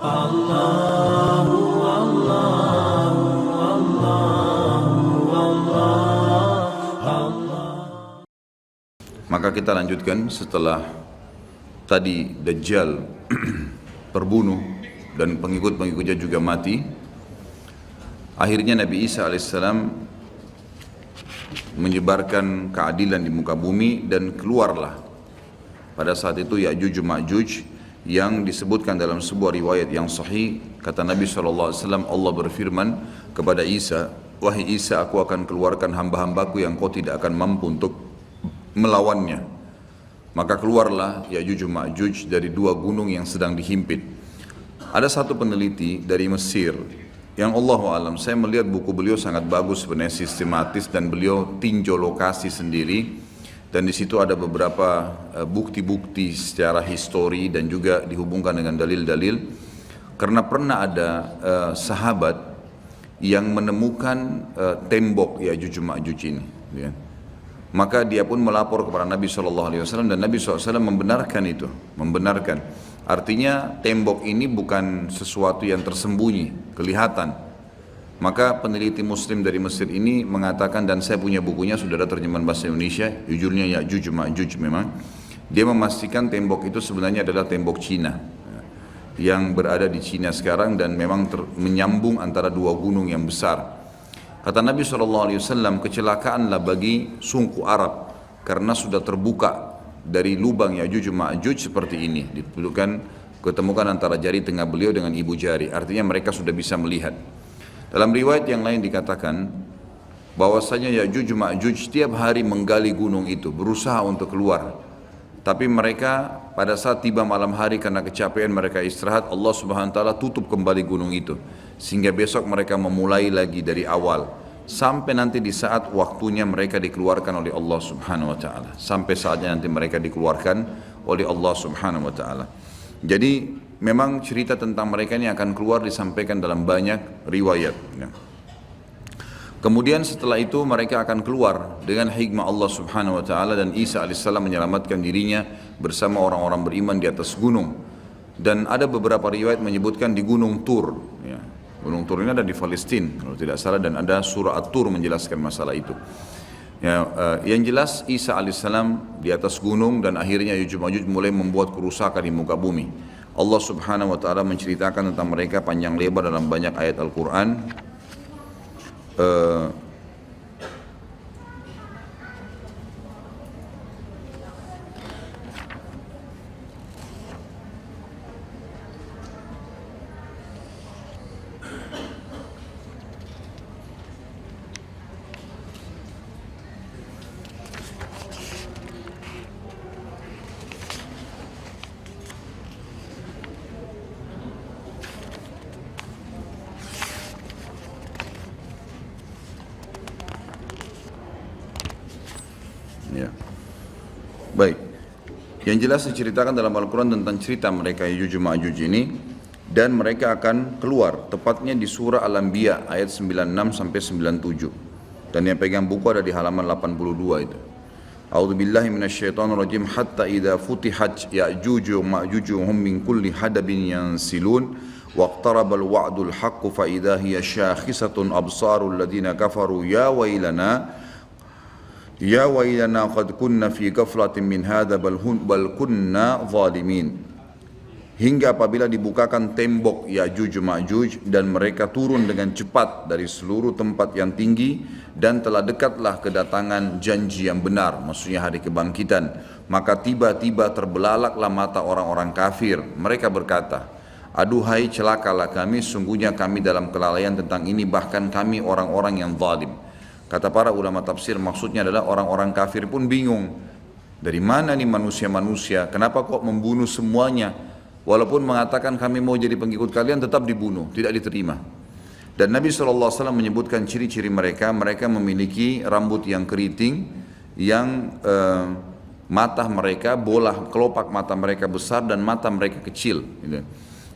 Maka kita lanjutkan setelah tadi Dajjal terbunuh dan pengikut-pengikutnya juga mati. Akhirnya Nabi Isa alaihissalam menyebarkan keadilan di muka bumi dan keluarlah pada saat itu Ya'juj Ma'juj yang disebutkan dalam sebuah riwayat yang sahih kata Nabi SAW Allah berfirman kepada Isa Wahai Isa aku akan keluarkan hamba-hambaku yang kau tidak akan mampu untuk melawannya. Maka keluarlah Ya'juj Ma'juj dari dua gunung yang sedang dihimpit. Ada satu peneliti dari Mesir yang Allah alam saya melihat buku beliau sangat bagus sebenarnya sistematis dan beliau tinjau lokasi sendiri dan di situ ada beberapa eh, bukti-bukti secara histori dan juga dihubungkan dengan dalil-dalil karena pernah ada uh, sahabat yang menemukan uh, tembok ya Juju Ma'juj ini ya. maka dia pun melapor kepada Nabi SAW dan Nabi SAW membenarkan itu membenarkan Artinya tembok ini bukan sesuatu yang tersembunyi, kelihatan. Maka peneliti muslim dari Mesir ini mengatakan dan saya punya bukunya sudah ada terjemahan bahasa Indonesia, jujurnya Ya'juj Ma'juj memang. Dia memastikan tembok itu sebenarnya adalah tembok Cina yang berada di Cina sekarang dan memang ter, menyambung antara dua gunung yang besar. Kata Nabi SAW, kecelakaanlah bagi sungku Arab karena sudah terbuka dari lubang Ya'juj Ma'juj seperti ini diperlukan ketemukan antara jari tengah beliau dengan ibu jari artinya mereka sudah bisa melihat dalam riwayat yang lain dikatakan bahwasanya Ya'juj Ma'juj setiap hari menggali gunung itu berusaha untuk keluar. Tapi mereka pada saat tiba malam hari karena kecapean mereka istirahat Allah Subhanahu wa taala tutup kembali gunung itu. Sehingga besok mereka memulai lagi dari awal. Sampai nanti di saat waktunya mereka dikeluarkan oleh Allah Subhanahu wa taala. Sampai saatnya nanti mereka dikeluarkan oleh Allah Subhanahu wa taala. Jadi memang cerita tentang mereka ini akan keluar disampaikan dalam banyak riwayat ya. Kemudian setelah itu mereka akan keluar dengan hikmah Allah Subhanahu wa taala dan Isa alaihissalam menyelamatkan dirinya bersama orang-orang beriman di atas gunung. Dan ada beberapa riwayat menyebutkan di gunung Tur ya. Gunung Tur ini ada di Palestina kalau tidak salah dan ada surah At-Tur menjelaskan masalah itu. Ya, uh, yang jelas Isa alaihissalam di atas gunung dan akhirnya Yajuj Majuj mulai membuat kerusakan di muka bumi. Allah subhanahu wa ta'ala menceritakan tentang mereka panjang lebar dalam banyak ayat Al-Quran. Uh, Ya. Baik. Yang jelas diceritakan dalam Al-Quran tentang cerita mereka Yajuj Ma'juj ini dan mereka akan keluar tepatnya di surah Al-Anbiya ayat 96 sampai 97. Dan yang pegang buku ada di halaman 82 itu. A'udzu billahi minasyaitonir rajim hatta idza futihat ya'juj wa ma'juj hum min kulli hadabin yansilun واقترب الوعد الحق فإذا هي شاخصة أبصار الذين كفروا يا ويلنا Ya wailana qad kunna fi min hadha bal, bal kunna zalimin. Hingga apabila dibukakan tembok Ya'juj Ma'juj dan mereka turun dengan cepat dari seluruh tempat yang tinggi dan telah dekatlah kedatangan janji yang benar, maksudnya hari kebangkitan. Maka tiba-tiba terbelalaklah mata orang-orang kafir. Mereka berkata, Aduhai celakalah kami, sungguhnya kami dalam kelalaian tentang ini, bahkan kami orang-orang yang zalim. Kata para ulama tafsir maksudnya adalah orang-orang kafir pun bingung. Dari mana nih manusia-manusia? Kenapa kok membunuh semuanya? Walaupun mengatakan kami mau jadi pengikut kalian tetap dibunuh, tidak diterima. Dan Nabi SAW menyebutkan ciri-ciri mereka, mereka memiliki rambut yang keriting, yang uh, mata mereka, bola kelopak mata mereka besar dan mata mereka kecil. Gitu.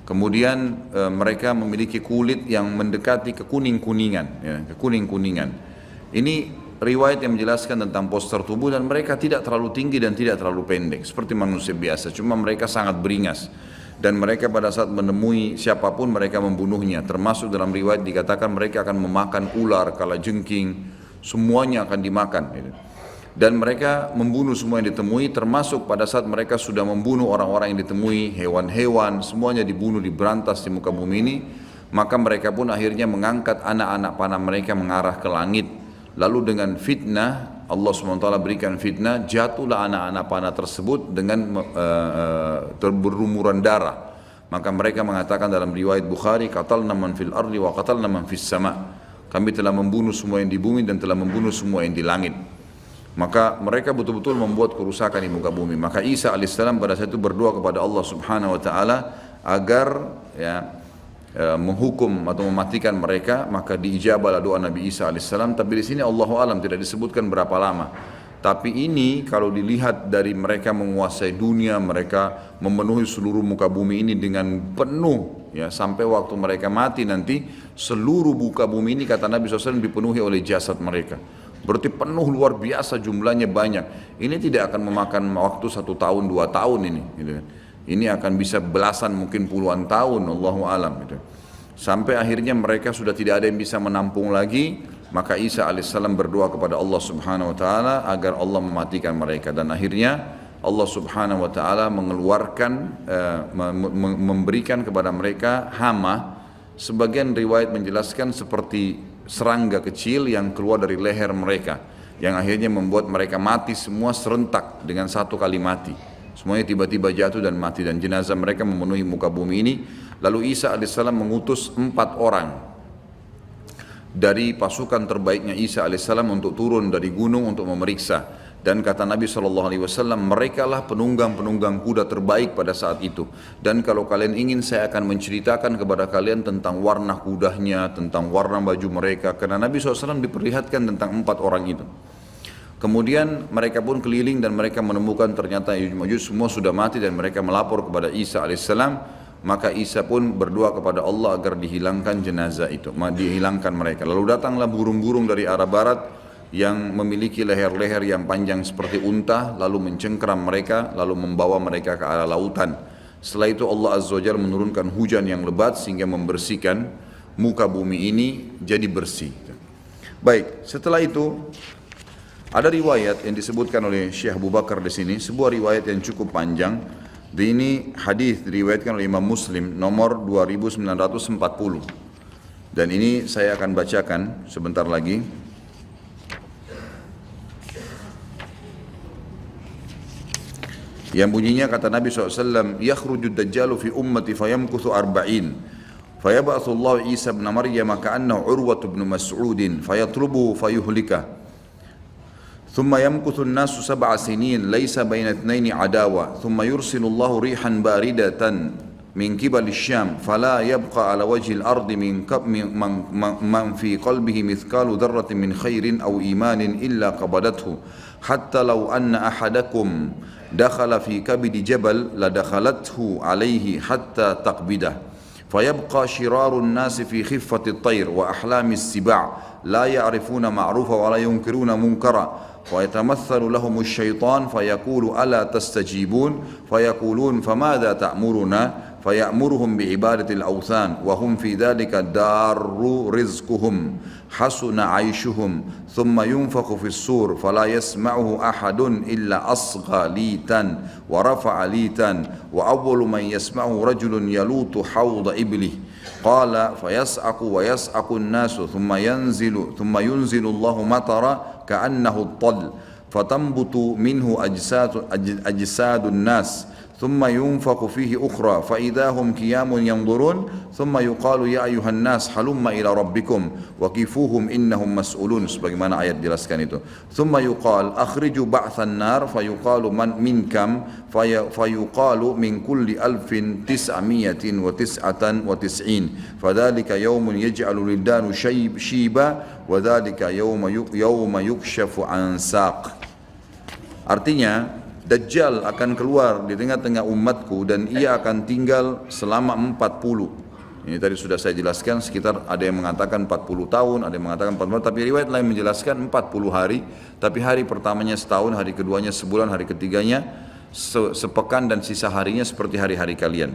Kemudian uh, mereka memiliki kulit yang mendekati kekuning-kuningan, ya, kekuning-kuningan. Ini riwayat yang menjelaskan tentang poster tubuh dan mereka tidak terlalu tinggi dan tidak terlalu pendek seperti manusia biasa. Cuma mereka sangat beringas dan mereka pada saat menemui siapa pun mereka membunuhnya. Termasuk dalam riwayat dikatakan mereka akan memakan ular kala jengking semuanya akan dimakan gitu. dan mereka membunuh semua yang ditemui termasuk pada saat mereka sudah membunuh orang-orang yang ditemui hewan-hewan semuanya dibunuh diberantas di muka bumi ini maka mereka pun akhirnya mengangkat anak-anak panah mereka mengarah ke langit lalu dengan fitnah Allah SWT berikan fitnah, jatuhlah anak-anak panah tersebut dengan uh, berumuran darah. Maka mereka mengatakan dalam riwayat Bukhari, katal naman fil ardi wa katal naman fis sama. Kami telah membunuh semua yang di bumi dan telah membunuh semua yang di langit. Maka mereka betul-betul membuat kerusakan di muka bumi. Maka Isa alaihissalam pada saat itu berdoa kepada Allah Subhanahu wa taala agar ya Eh, menghukum atau mematikan mereka maka diijabahlah doa Nabi Isa alaihissalam tapi di sini Allah alam tidak disebutkan berapa lama. Tapi ini kalau dilihat dari mereka menguasai dunia mereka memenuhi seluruh muka bumi ini dengan penuh ya sampai waktu mereka mati nanti seluruh muka bumi ini kata Nabi SAW dipenuhi oleh jasad mereka. Berarti penuh luar biasa jumlahnya banyak. Ini tidak akan memakan waktu satu tahun dua tahun ini gitu kan ini akan bisa belasan mungkin puluhan tahun Allah alam gitu. Sampai akhirnya mereka sudah tidak ada yang bisa menampung lagi, maka Isa alaihissalam berdoa kepada Allah Subhanahu wa taala agar Allah mematikan mereka dan akhirnya Allah Subhanahu wa taala mengeluarkan uh, memberikan kepada mereka hama sebagian riwayat menjelaskan seperti serangga kecil yang keluar dari leher mereka yang akhirnya membuat mereka mati semua serentak dengan satu kali mati. Semuanya tiba-tiba jatuh dan mati dan jenazah mereka memenuhi muka bumi ini. Lalu Isa alaihissalam mengutus empat orang dari pasukan terbaiknya Isa alaihissalam untuk turun dari gunung untuk memeriksa. Dan kata Nabi SAW, mereka lah penunggang-penunggang kuda terbaik pada saat itu. Dan kalau kalian ingin, saya akan menceritakan kepada kalian tentang warna kudanya, tentang warna baju mereka. Karena Nabi SAW diperlihatkan tentang empat orang itu. Kemudian mereka pun keliling dan mereka menemukan ternyata Ya'juj semua sudah mati dan mereka melapor kepada Isa alaihissalam. Maka Isa pun berdoa kepada Allah agar dihilangkan jenazah itu, dihilangkan mereka. Lalu datanglah burung-burung dari arah barat yang memiliki leher-leher yang panjang seperti unta, lalu mencengkeram mereka, lalu membawa mereka ke arah lautan. Setelah itu Allah Azza wa menurunkan hujan yang lebat sehingga membersihkan muka bumi ini jadi bersih. Baik, setelah itu ada riwayat yang disebutkan oleh Syekh Abu Bakar di sini, sebuah riwayat yang cukup panjang. Di ini hadis diriwayatkan oleh Imam Muslim nomor 2940. Dan ini saya akan bacakan sebentar lagi. Yang bunyinya kata Nabi SAW, Yakhruju dajjalu fi ummati fayamkuthu arba'in. Allah Isa bin Maryam ka'annahu urwatu bin Mas'udin. Fayatrubu fayuhlikah. ثم يمكث الناس سبع سنين ليس بين اثنين عداوة. ثم يرسل الله ريحا باردة من قبل الشام فلا يبقى على وجه الأرض من, من, من في قلبه مثقال ذرة من خير أو إيمان إلا قبضته. حتى لو أن أحدكم دخل في كبد جبل لدخلته عليه حتى تقبده فيبقى شرار الناس في خفة الطير وأحلام السباع. لا يعرفون معروفا ولا ينكرون منكرا. ويتمثل لهم الشيطان فيقول ألا تستجيبون؟ فيقولون فماذا تأمرنا؟ فيأمرهم بعبادة الأوثان وهم في ذلك دار رزقهم حسن عيشهم ثم ينفخ في السور فلا يسمعه أحد إلا أصغى ليتا ورفع ليتا وأول من يسمعه رجل يلوط حوض إبله. قال فيسعق ويسعق الناس ثم ينزل ثم ينزل الله مطرا كأنه الطل فتنبت منه أجساد, أجساد الناس. ثم ينفق فيه أخرى فإذا هم قيام ينظرون ثم يقال يا أيها الناس حلم إلى ربكم وكفوهم إنهم مسؤولون. sebagaimana ayat jelaskan itu ثم يقال أخرجوا بعث النار فيقال من من كم؟ في فيقال من كل ألف تسعمية وتسعة وتسعين. فذلك يوم يجعل الولدان شيب شيبا وذلك يوم يوم يكشف عن ساق. Artinya Dajjal akan keluar di tengah-tengah umatku dan ia akan tinggal selama 40. Ini tadi sudah saya jelaskan sekitar ada yang mengatakan 40 tahun, ada yang mengatakan 40 tapi riwayat lain menjelaskan 40 hari, tapi hari pertamanya setahun, hari keduanya sebulan, hari ketiganya sepekan dan sisa harinya seperti hari-hari kalian.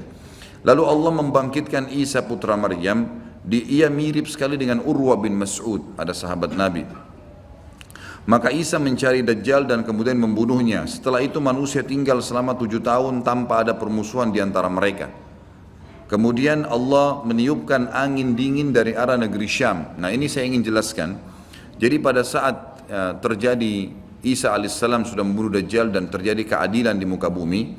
Lalu Allah membangkitkan Isa putra Maryam, di, ia mirip sekali dengan Urwa bin Mas'ud, ada sahabat Nabi. Maka Isa mencari Dajjal dan kemudian membunuhnya. Setelah itu manusia tinggal selama tujuh tahun tanpa ada permusuhan di antara mereka. Kemudian Allah meniupkan angin dingin dari arah negeri Syam. Nah ini saya ingin jelaskan. Jadi pada saat uh, terjadi Isa alaihissalam sudah membunuh Dajjal dan terjadi keadilan di muka bumi,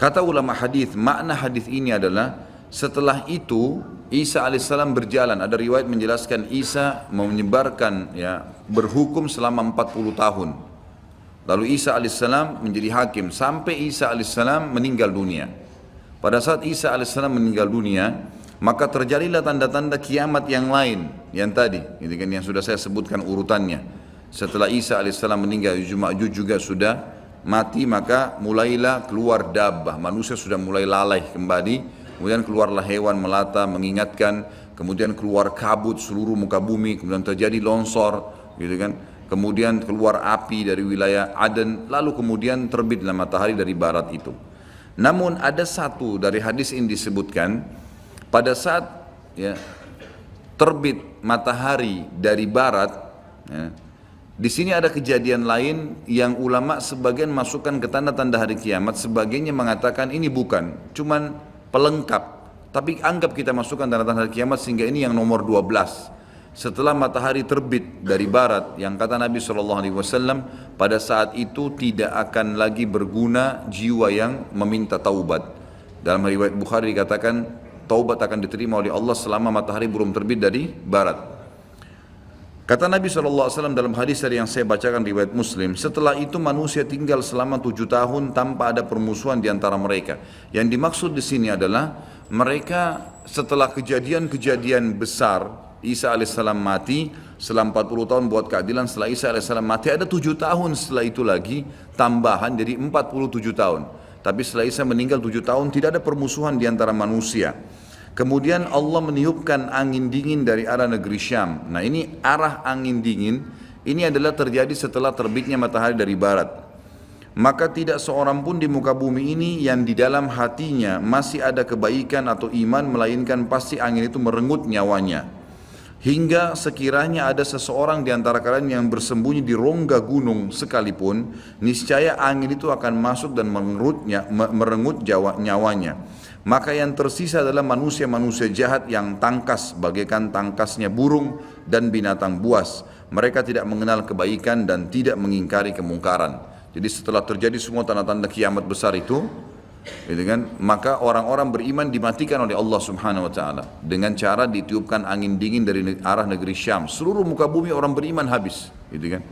kata ulama hadis makna hadis ini adalah setelah itu Isa alaihissalam berjalan. Ada riwayat menjelaskan Isa menyebarkan ya berhukum selama 40 tahun. Lalu Isa alaihissalam menjadi hakim sampai Isa alaihissalam meninggal dunia. Pada saat Isa alaihissalam meninggal dunia, maka terjadilah tanda-tanda kiamat yang lain yang tadi, gitu kan yang sudah saya sebutkan urutannya. Setelah Isa alaihissalam meninggal, Ma'juj juga sudah mati, maka mulailah keluar dabbah. Manusia sudah mulai lalai kembali kemudian keluarlah hewan melata mengingatkan, kemudian keluar kabut seluruh muka bumi, kemudian terjadi longsor, gitu kan. Kemudian keluar api dari wilayah Aden, lalu kemudian terbitlah matahari dari barat itu. Namun ada satu dari hadis ini disebutkan pada saat ya, terbit matahari dari barat, ya, di sini ada kejadian lain yang ulama sebagian masukkan ke tanda-tanda hari kiamat, sebagiannya mengatakan ini bukan, cuman pelengkap. Tapi anggap kita masukkan tanda-tanda kiamat sehingga ini yang nomor 12. Setelah matahari terbit dari barat yang kata Nabi SAW pada saat itu tidak akan lagi berguna jiwa yang meminta taubat. Dalam riwayat Bukhari dikatakan taubat akan diterima oleh Allah selama matahari belum terbit dari barat. Kata Nabi SAW dalam hadis yang saya bacakan riwayat Muslim, setelah itu manusia tinggal selama tujuh tahun tanpa ada permusuhan di antara mereka. Yang dimaksud di sini adalah mereka setelah kejadian-kejadian besar, Isa alaihissalam mati, setelah 40 tahun buat keadilan, setelah Isa alaihissalam mati, ada tujuh tahun setelah itu lagi tambahan, jadi 47 tahun. Tapi setelah Isa meninggal tujuh tahun, tidak ada permusuhan di antara manusia. Kemudian Allah meniupkan angin dingin dari arah negeri Syam. Nah ini arah angin dingin ini adalah terjadi setelah terbitnya matahari dari barat. Maka tidak seorang pun di muka bumi ini yang di dalam hatinya masih ada kebaikan atau iman melainkan pasti angin itu merenggut nyawanya. Hingga sekiranya ada seseorang di antara kalian yang bersembunyi di rongga gunung sekalipun, niscaya angin itu akan masuk dan merenggut nyawanya. Maka yang tersisa adalah manusia-manusia jahat yang tangkas bagaikan tangkasnya burung dan binatang buas. Mereka tidak mengenal kebaikan dan tidak mengingkari kemungkaran. Jadi setelah terjadi semua tanda-tanda kiamat besar itu, gitu kan, maka orang-orang beriman dimatikan oleh Allah Subhanahu wa taala dengan cara ditiupkan angin dingin dari arah negeri Syam. Seluruh muka bumi orang beriman habis, gitu kan.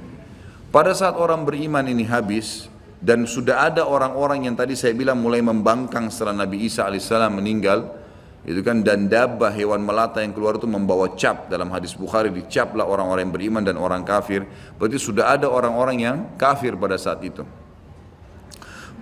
Pada saat orang beriman ini habis, dan sudah ada orang-orang yang tadi saya bilang mulai membangkang setelah Nabi Isa alaihissalam meninggal itu kan dan dabah hewan melata yang keluar itu membawa cap. Dalam hadis Bukhari dicaplah orang-orang yang beriman dan orang kafir. Berarti sudah ada orang-orang yang kafir pada saat itu.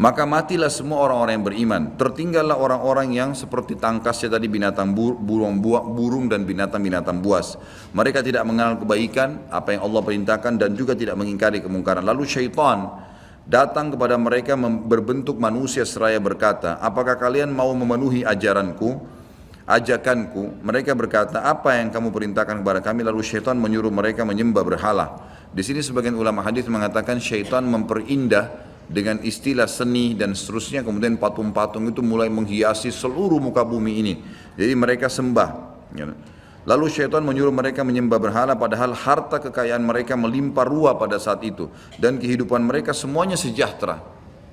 Maka matilah semua orang-orang yang beriman. Tertinggallah orang-orang yang seperti tangkasnya tadi binatang burung burung dan binatang-binatang buas. Mereka tidak mengenal kebaikan apa yang Allah perintahkan dan juga tidak mengingkari kemungkaran. Lalu syaitan datang kepada mereka berbentuk manusia seraya berkata, apakah kalian mau memenuhi ajaranku, ajakanku? Mereka berkata, apa yang kamu perintahkan kepada kami? Lalu syaitan menyuruh mereka menyembah berhala. Di sini sebagian ulama hadis mengatakan syaitan memperindah dengan istilah seni dan seterusnya kemudian patung-patung itu mulai menghiasi seluruh muka bumi ini. Jadi mereka sembah. Lalu syaitan menyuruh mereka menyembah berhala padahal harta kekayaan mereka melimpah ruah pada saat itu. Dan kehidupan mereka semuanya sejahtera.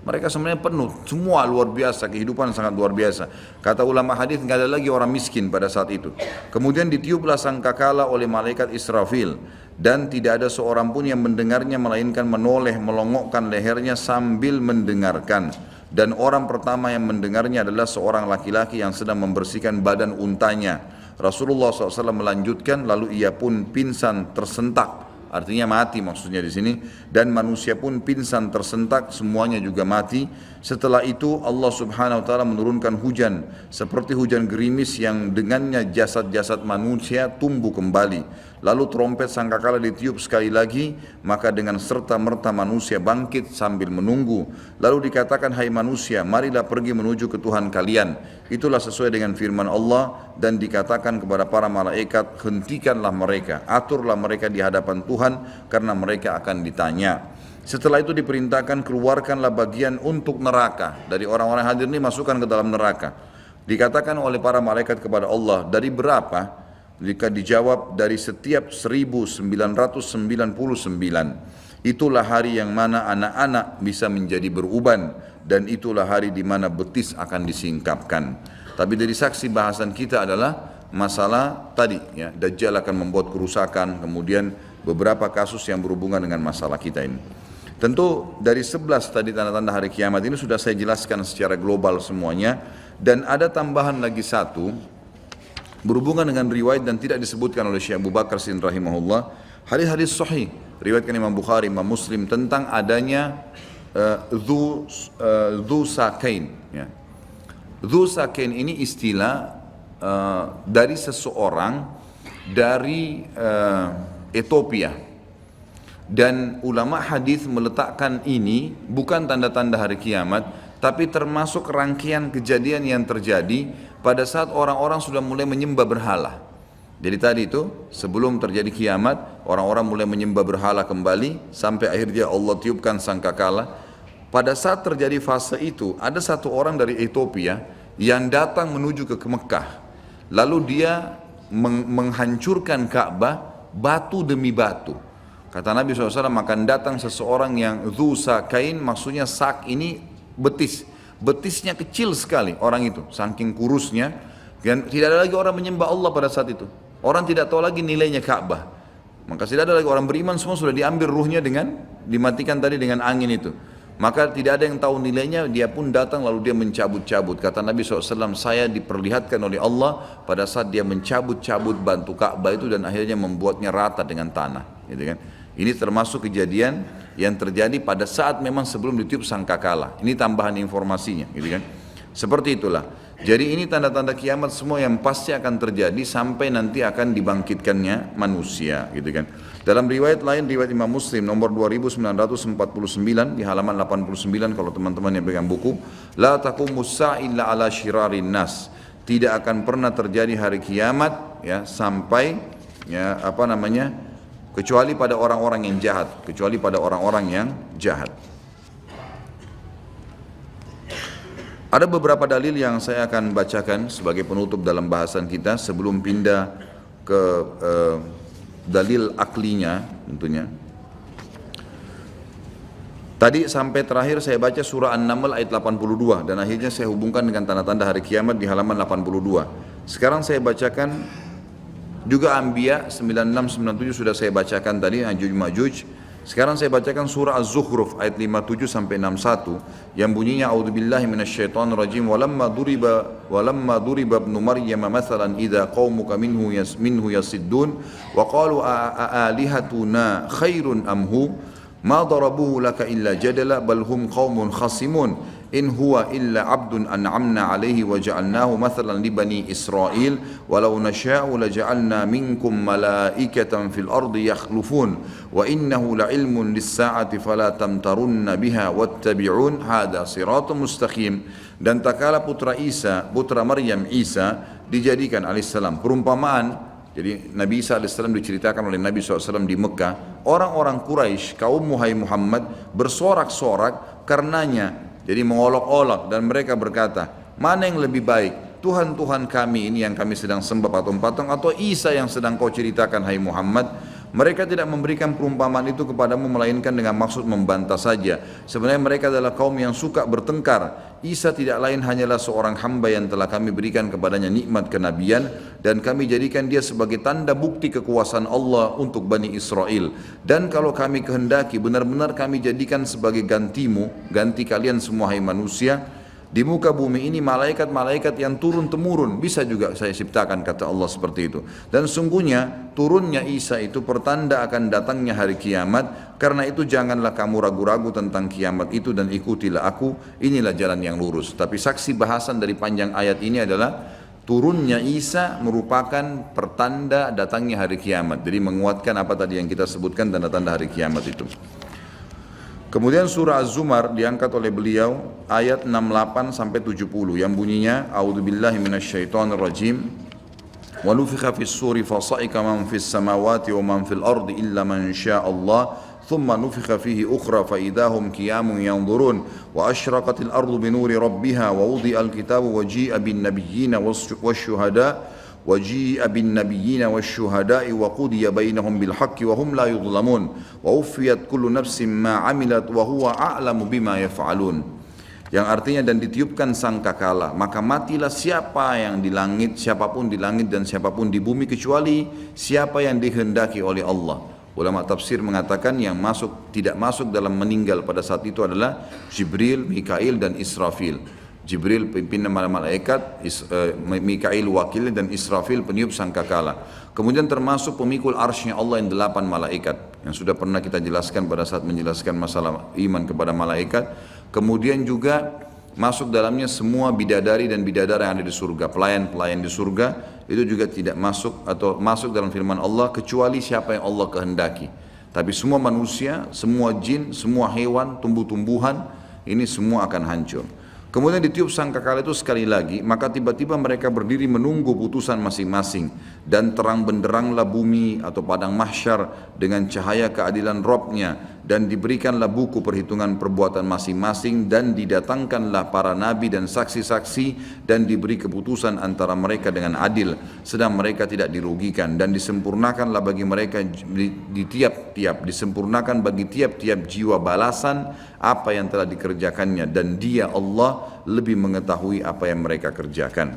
Mereka semuanya penuh, semua luar biasa, kehidupan sangat luar biasa. Kata ulama hadis nggak ada lagi orang miskin pada saat itu. Kemudian ditiuplah sangkakala oleh malaikat Israfil dan tidak ada seorang pun yang mendengarnya melainkan menoleh melongokkan lehernya sambil mendengarkan. Dan orang pertama yang mendengarnya adalah seorang laki-laki yang sedang membersihkan badan untanya Rasulullah SAW melanjutkan lalu ia pun pingsan tersentak. Artinya mati maksudnya di sini. Dan manusia pun pingsan tersentak semuanya juga mati. Setelah itu Allah Subhanahu wa taala menurunkan hujan. Seperti hujan gerimis yang dengannya jasad-jasad manusia tumbuh kembali Lalu trompet sangkakala ditiup sekali lagi, maka dengan serta merta manusia bangkit sambil menunggu. Lalu dikatakan, hai manusia, marilah pergi menuju ke Tuhan kalian. Itulah sesuai dengan firman Allah dan dikatakan kepada para malaikat, hentikanlah mereka, aturlah mereka di hadapan Tuhan karena mereka akan ditanya. Setelah itu diperintahkan keluarkanlah bagian untuk neraka. Dari orang-orang hadir ini masukkan ke dalam neraka. Dikatakan oleh para malaikat kepada Allah, dari berapa? Jika dijawab dari setiap 1999 Itulah hari yang mana anak-anak bisa menjadi beruban dan itulah hari di mana betis akan disingkapkan. Tapi dari saksi bahasan kita adalah masalah tadi ya Dajjal akan membuat kerusakan kemudian beberapa kasus yang berhubungan dengan masalah kita ini. Tentu dari 11 tadi tanda-tanda hari kiamat ini sudah saya jelaskan secara global semuanya dan ada tambahan lagi satu berhubungan dengan riwayat dan tidak disebutkan oleh Syekh Abu Bakar Sin rahimahullah hadis-hadis sahih riwayatkan Imam Bukhari Imam Muslim tentang adanya dhu uh, uh, sakain ya. Dhu sakain ini istilah uh, dari seseorang dari uh, Ethiopia dan ulama hadis meletakkan ini bukan tanda-tanda hari kiamat tapi termasuk rangkaian kejadian yang terjadi pada saat orang-orang sudah mulai menyembah berhala. Jadi tadi itu sebelum terjadi kiamat orang-orang mulai menyembah berhala kembali sampai akhirnya Allah tiupkan sangkakala. Pada saat terjadi fase itu ada satu orang dari Ethiopia yang datang menuju ke Mekah. Lalu dia menghancurkan Ka'bah batu demi batu. Kata Nabi SAW akan datang seseorang yang zu sakain maksudnya sak ini betis betisnya kecil sekali orang itu, saking kurusnya, dan tidak ada lagi orang menyembah Allah pada saat itu. Orang tidak tahu lagi nilainya Ka'bah. Maka tidak ada lagi orang beriman semua sudah diambil ruhnya dengan dimatikan tadi dengan angin itu. Maka tidak ada yang tahu nilainya, dia pun datang lalu dia mencabut-cabut. Kata Nabi SAW, saya diperlihatkan oleh Allah pada saat dia mencabut-cabut bantu Ka'bah itu dan akhirnya membuatnya rata dengan tanah. Gitu kan? Ini termasuk kejadian yang terjadi pada saat memang sebelum ditiup sangkakala. Ini tambahan informasinya, gitu kan? Seperti itulah. Jadi ini tanda-tanda kiamat semua yang pasti akan terjadi sampai nanti akan dibangkitkannya manusia, gitu kan? Dalam riwayat lain, riwayat Imam Muslim nomor 2949 di halaman 89 kalau teman-teman yang pegang buku, la taqumus illa ala shirarin nas. Tidak akan pernah terjadi hari kiamat ya sampai ya apa namanya? Kecuali pada orang-orang yang jahat, kecuali pada orang-orang yang jahat. Ada beberapa dalil yang saya akan bacakan sebagai penutup dalam bahasan kita sebelum pindah ke eh, dalil aklinya tentunya. Tadi sampai terakhir saya baca surah An-Naml ayat 82 dan akhirnya saya hubungkan dengan tanda-tanda hari kiamat di halaman 82. Sekarang saya bacakan juga Anbiya 9697 sudah saya bacakan tadi Ajuj Majuj. Sekarang saya bacakan surah Az-Zukhruf ayat 57 sampai 61 yang bunyinya a'udzubillahi minasyaitonir rajim. Walamma duriba walamma duriba ibnu maryam mathalan idza qaumuka minhu yas minhu yasiddun wa qalu alihatuna khairun amhu ma darabuhu laka illa jadala bal hum qaumun khasimun in huwa illa abdun an'amna alaihi wa ja'alnahu mathalan li bani Israel walau nasha'u la ja'alna minkum malaikatan fil ardi yakhlufun wa innahu la ilmun lis sa'ati fala tamtarunna biha wattabi'un. Hada siratun mustaqim. Dan takala putra Isa putra Maryam Isa dijadikan alaihissalam perumpamaan jadi Nabi Isa AS diceritakan oleh Nabi SAW di Mekah orang-orang Quraisy kaum Muhammad bersorak-sorak karenanya jadi mengolok-olok dan mereka berkata, mana yang lebih baik? Tuhan-Tuhan kami ini yang kami sedang sembah patung-patung atau Isa yang sedang kau ceritakan hai Muhammad? Mereka tidak memberikan perumpamaan itu kepadamu melainkan dengan maksud membantah saja. Sebenarnya mereka adalah kaum yang suka bertengkar. Isa tidak lain hanyalah seorang hamba yang telah kami berikan kepadanya nikmat kenabian dan kami jadikan dia sebagai tanda bukti kekuasaan Allah untuk Bani Israel. Dan kalau kami kehendaki benar-benar kami jadikan sebagai gantimu, ganti kalian semua hai manusia, di muka bumi ini malaikat-malaikat yang turun temurun bisa juga saya ciptakan kata Allah seperti itu. Dan sungguhnya turunnya Isa itu pertanda akan datangnya hari kiamat. Karena itu janganlah kamu ragu-ragu tentang kiamat itu dan ikutilah aku. Inilah jalan yang lurus. Tapi saksi bahasan dari panjang ayat ini adalah turunnya Isa merupakan pertanda datangnya hari kiamat. Jadi menguatkan apa tadi yang kita sebutkan tanda-tanda hari kiamat itu. Kemudian surah Az-Zumar diangkat oleh beliau ayat 68 sampai 70 yang bunyinya A'udzubillahi minasyaitonirrajim. Wa nufikha fis suri fasa'ika man fis samawati wa man fil ardi illa man syaa Allah. Thumma nufikha fihi ukhra fa idahum qiyamun yanzurun. Wa asyraqatil ardu bi nuri rabbiha wa wudi'al kitabu wa ji'a bin nabiyyin wasyuhada' وجيء بالنبيين والشهداء وقضي بينهم بالحق وهم لا يظلمون ووفيت كل نفس ما عملت وهو أعلم بما يفعلون yang artinya dan ditiupkan sangkakala maka matilah siapa yang di langit siapapun di langit dan siapapun di bumi kecuali siapa yang dikehendaki oleh Allah ulama tafsir mengatakan yang masuk tidak masuk dalam meninggal pada saat itu adalah Jibril, Mikail dan Israfil Jibril pimpinan malaikat, uh, Mikail wakil dan Israfil peniup sangkakala. Kemudian termasuk pemikul arsnya Allah yang delapan malaikat yang sudah pernah kita jelaskan pada saat menjelaskan masalah iman kepada malaikat. Kemudian juga masuk dalamnya semua bidadari dan bidadara yang ada di surga, pelayan-pelayan di surga itu juga tidak masuk atau masuk dalam firman Allah kecuali siapa yang Allah kehendaki. Tapi semua manusia, semua jin, semua hewan, tumbuh-tumbuhan ini semua akan hancur. Kemudian ditiup sangkakala itu sekali lagi, maka tiba-tiba mereka berdiri menunggu putusan masing-masing dan terang benderanglah bumi atau padang mahsyar dengan cahaya keadilan Robnya dan diberikanlah buku perhitungan perbuatan masing-masing dan didatangkanlah para nabi dan saksi-saksi dan diberi keputusan antara mereka dengan adil sedang mereka tidak dirugikan dan disempurnakanlah bagi mereka di tiap-tiap disempurnakan bagi tiap-tiap jiwa balasan apa yang telah dikerjakannya dan dia Allah lebih mengetahui apa yang mereka kerjakan.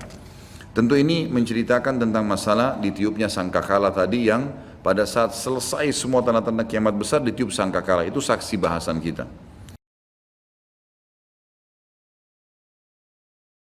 Tentu ini menceritakan tentang masalah ditiupnya sangkakala tadi yang pada saat selesai semua tanda-tanda kiamat besar ditiup sangkakala itu saksi bahasan kita.